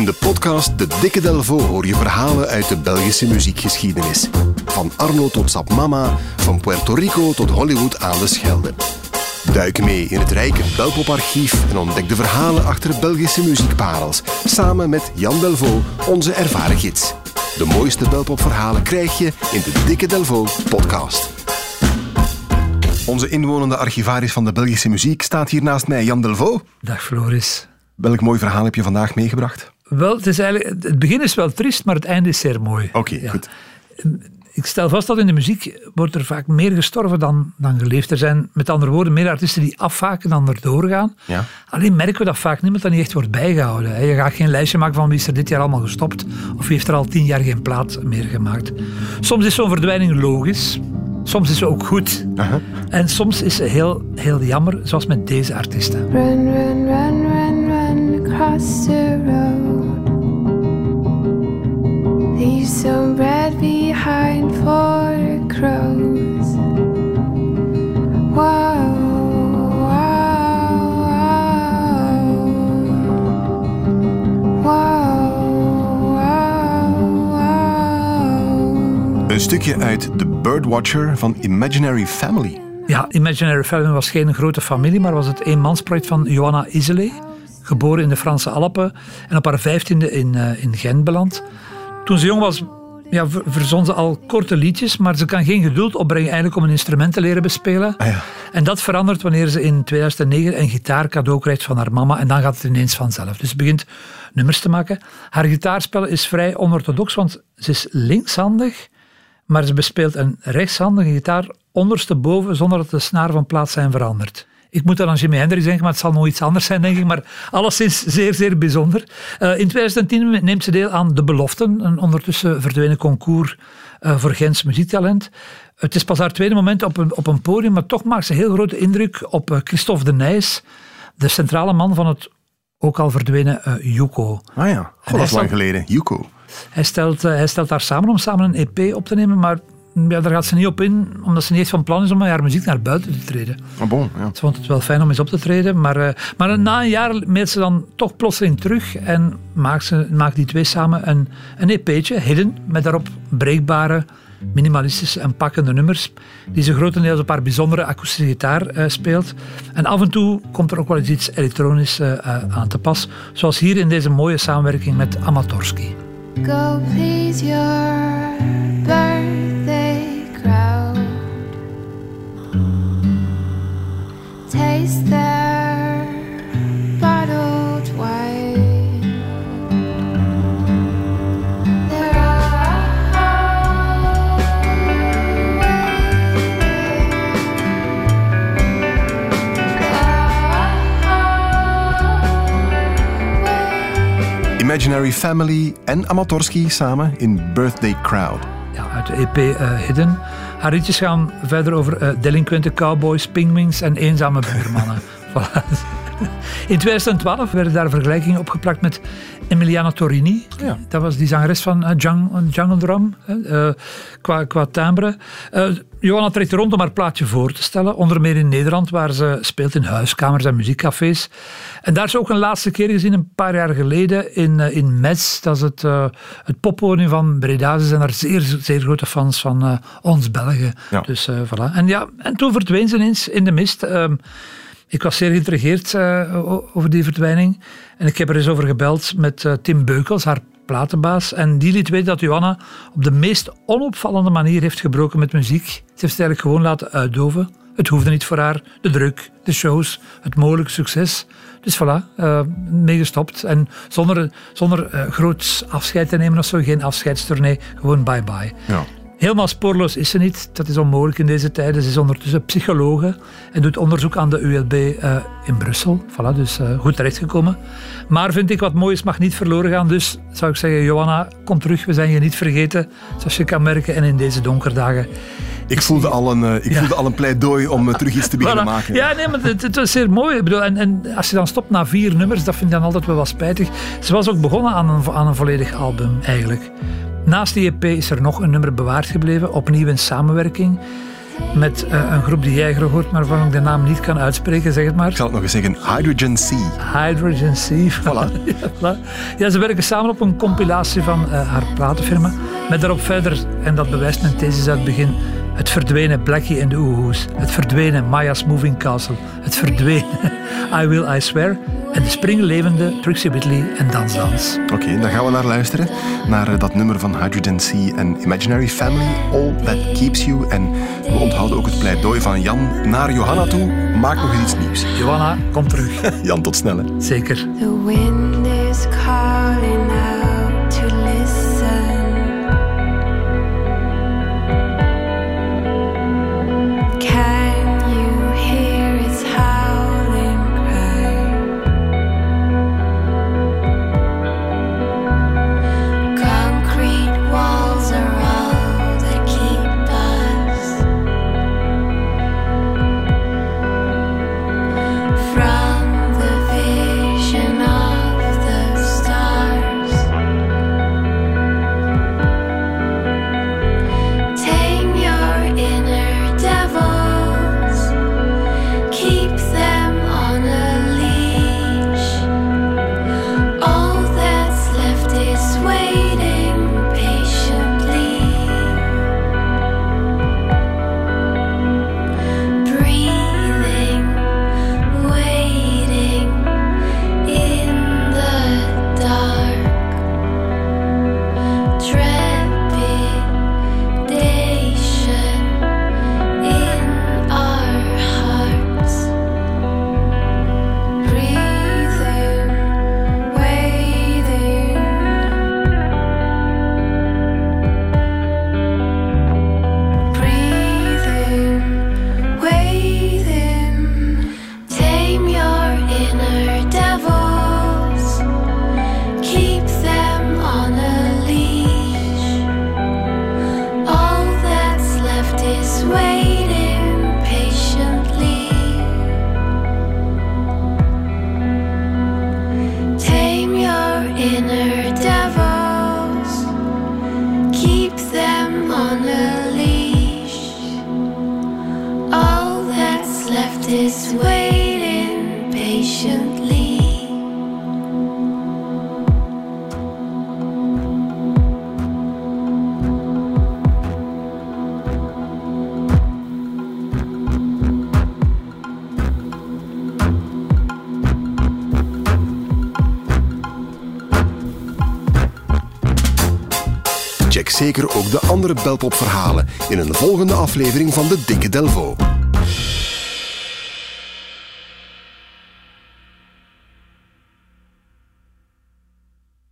In de podcast De Dikke Delvo hoor je verhalen uit de Belgische muziekgeschiedenis. Van Arno tot Sap Mama, van Puerto Rico tot Hollywood aan de Schelde. Duik mee in het rijke Belpoparchief en ontdek de verhalen achter Belgische muziekparels. Samen met Jan Delvo, onze ervaren gids. De mooiste Belpopverhalen krijg je in de Dikke Delvo podcast. Onze inwonende archivaris van de Belgische muziek staat hier naast mij, Jan Delvo. Dag Floris. Welk mooi verhaal heb je vandaag meegebracht? Wel, het, is eigenlijk, het begin is wel triest, maar het einde is zeer mooi. Oké, goed. Ik stel vast dat in de muziek wordt er vaak meer gestorven dan, dan geleefd. Er zijn met andere woorden meer artiesten die afhaken dan erdoor gaan. Ja. Alleen merken we dat vaak niemand dat niet echt wordt bijgehouden. Je gaat geen lijstje maken van wie is er dit jaar allemaal gestopt of wie heeft er al tien jaar geen plaat meer gemaakt. Soms is zo'n verdwijning logisch. Soms is ze ook goed. Aha. En soms is ze heel, heel jammer, zoals met deze artiesten. Run, run, run, run, run across the road. Een stukje uit The Birdwatcher van Imaginary Family. Ja, Imaginary Family was geen grote familie, maar was het eenmansproject van Johanna Iseley, geboren in de Franse Alpen en op haar vijftiende in, eh, in Gent beland. Toen ze jong was, ja, ver- verzon ze al korte liedjes, maar ze kan geen geduld opbrengen eigenlijk om een instrument te leren bespelen. Ah ja. En dat verandert wanneer ze in 2009 een gitaar cadeau krijgt van haar mama en dan gaat het ineens vanzelf. Dus ze begint nummers te maken. Haar gitaarspel is vrij onorthodox, want ze is linkshandig, maar ze bespeelt een rechtshandige gitaar ondersteboven zonder dat de snaar van plaats zijn veranderd. Ik moet dan aan Jimi Hendrix denken, maar het zal nog iets anders zijn, denk ik. Maar alleszins zeer, zeer bijzonder. Eh, in 2010 neemt ze deel aan De Beloften, een ondertussen verdwenen concours eh, voor Gens muziektalent. Het is pas haar tweede moment op een, op een podium, maar toch maakt ze heel grote indruk op eh, Christophe de Nijs, de centrale man van het ook al verdwenen Yuko. Ah ja, God, dat is lang geleden. Yuko. Hij stelt, eh, hij stelt haar samen om samen een EP op te nemen, maar ja, daar gaat ze niet op in, omdat ze niet echt van plan is om haar muziek naar buiten te treden. Ah bon, ja. Ze vond het wel fijn om eens op te treden, maar, eh, maar na een jaar meet ze dan toch plotseling terug en maakt, ze, maakt die twee samen een, een EP'tje, Hidden, met daarop breekbare, minimalistische en pakkende nummers, die ze grotendeels op haar bijzondere akoestische gitaar eh, speelt. En af en toe komt er ook wel eens iets elektronisch aan te pas, zoals hier in deze mooie samenwerking met Amatorski. Go please your Imaginary Family en Amatorski samen in Birthday Crowd. ja, uit de EP eh, Hidden. Haar liedjes gaan verder over eh, delinquente cowboys, pingwings en eenzame buurmannen. Voilà. In 2012 werden daar vergelijkingen opgeplakt met Emiliana Torini. Ja. Dat was die zangeres van Jung- Jungle Drum, eh, qua, qua timbre. Eh, Johanna trekt rond om haar plaatje voor te stellen. Onder meer in Nederland, waar ze speelt in huiskamers en muziekcafés. En daar is ze ook een laatste keer gezien, een paar jaar geleden, in, in Metz. Dat is het, eh het poppodium van Breda. Ze zijn daar zeer, zeer grote fans van ons Belgen. Ja. Dus voilà. En, ja, en toen verdween ze ineens in de mist. Ehm, ik was zeer geïntrigeerd eh, over die verdwijning. En ik heb er eens over gebeld met eh, Tim Beukels, haar platenbaas. En die liet weten dat Johanna op de meest onopvallende manier heeft gebroken met muziek. Ze heeft het eigenlijk gewoon laten uitdoven. Het hoefde niet voor haar. De druk, de shows, het mogelijke succes. Dus voilà, eh mee gestopt. En zonder, zonder groot afscheid te nemen of zo. Geen afscheidstournee, gewoon bye-bye. Ja. Helemaal spoorloos is ze niet. Dat is onmogelijk in deze tijden. Ze is ondertussen psychologe en doet onderzoek aan de ULB eh, in Brussel. Voilà, dus eh, goed terechtgekomen. Maar vind ik wat moois mag niet verloren gaan. Dus zou ik zeggen, Johanna, kom terug. We zijn je niet vergeten, zoals je kan merken. En in deze donkerdagen. Ik voelde al een, eh, ik voelde al een pleidooi om terug iets te beginnen Voilà. maken. Ja, nee, maar het, het was zeer mooi. Ik bedoel, en, en als je dan stopt na vier nummers, dat vind ik dan altijd wel wat spijtig. Ze was ook begonnen aan een, aan een volledig album, eigenlijk. Naast die EP is er nog een nummer bewaard gebleven, opnieuw in samenwerking. met eh, een groep die jij hoort, maar waarvan ik de naam niet kan uitspreken, zeg het maar. Ik zal het nog eens zeggen. Hydrogen Sea. Hydrogen Sea. Voilà. ja, voilà. Ja, ze werken samen op een compilatie van eh, haar platenfirma. Met daarop verder, en dat bewijst mijn thesis uit het begin, het verdwenen Blackie en de Oehoes. Het verdwenen Maya's Moving Castle. Het verdwenen I Will I Swear. En de springlevende Trixie Whitley en Dans Dans. Oké, dan gaan we naar luisteren. Naar eh, dat nummer van Hydrogen Sea en Imaginary Family, All That Keeps You. En we onthouden ook het pleidooi van Jan naar Johanna toe. Maak nog eens iets nieuws. Johanna, kom terug. Jan, tot snel. hè. Zeker. The wind is calling zeker ook de andere Belpop-verhalen in een volgende aflevering van de Dikke Delvo.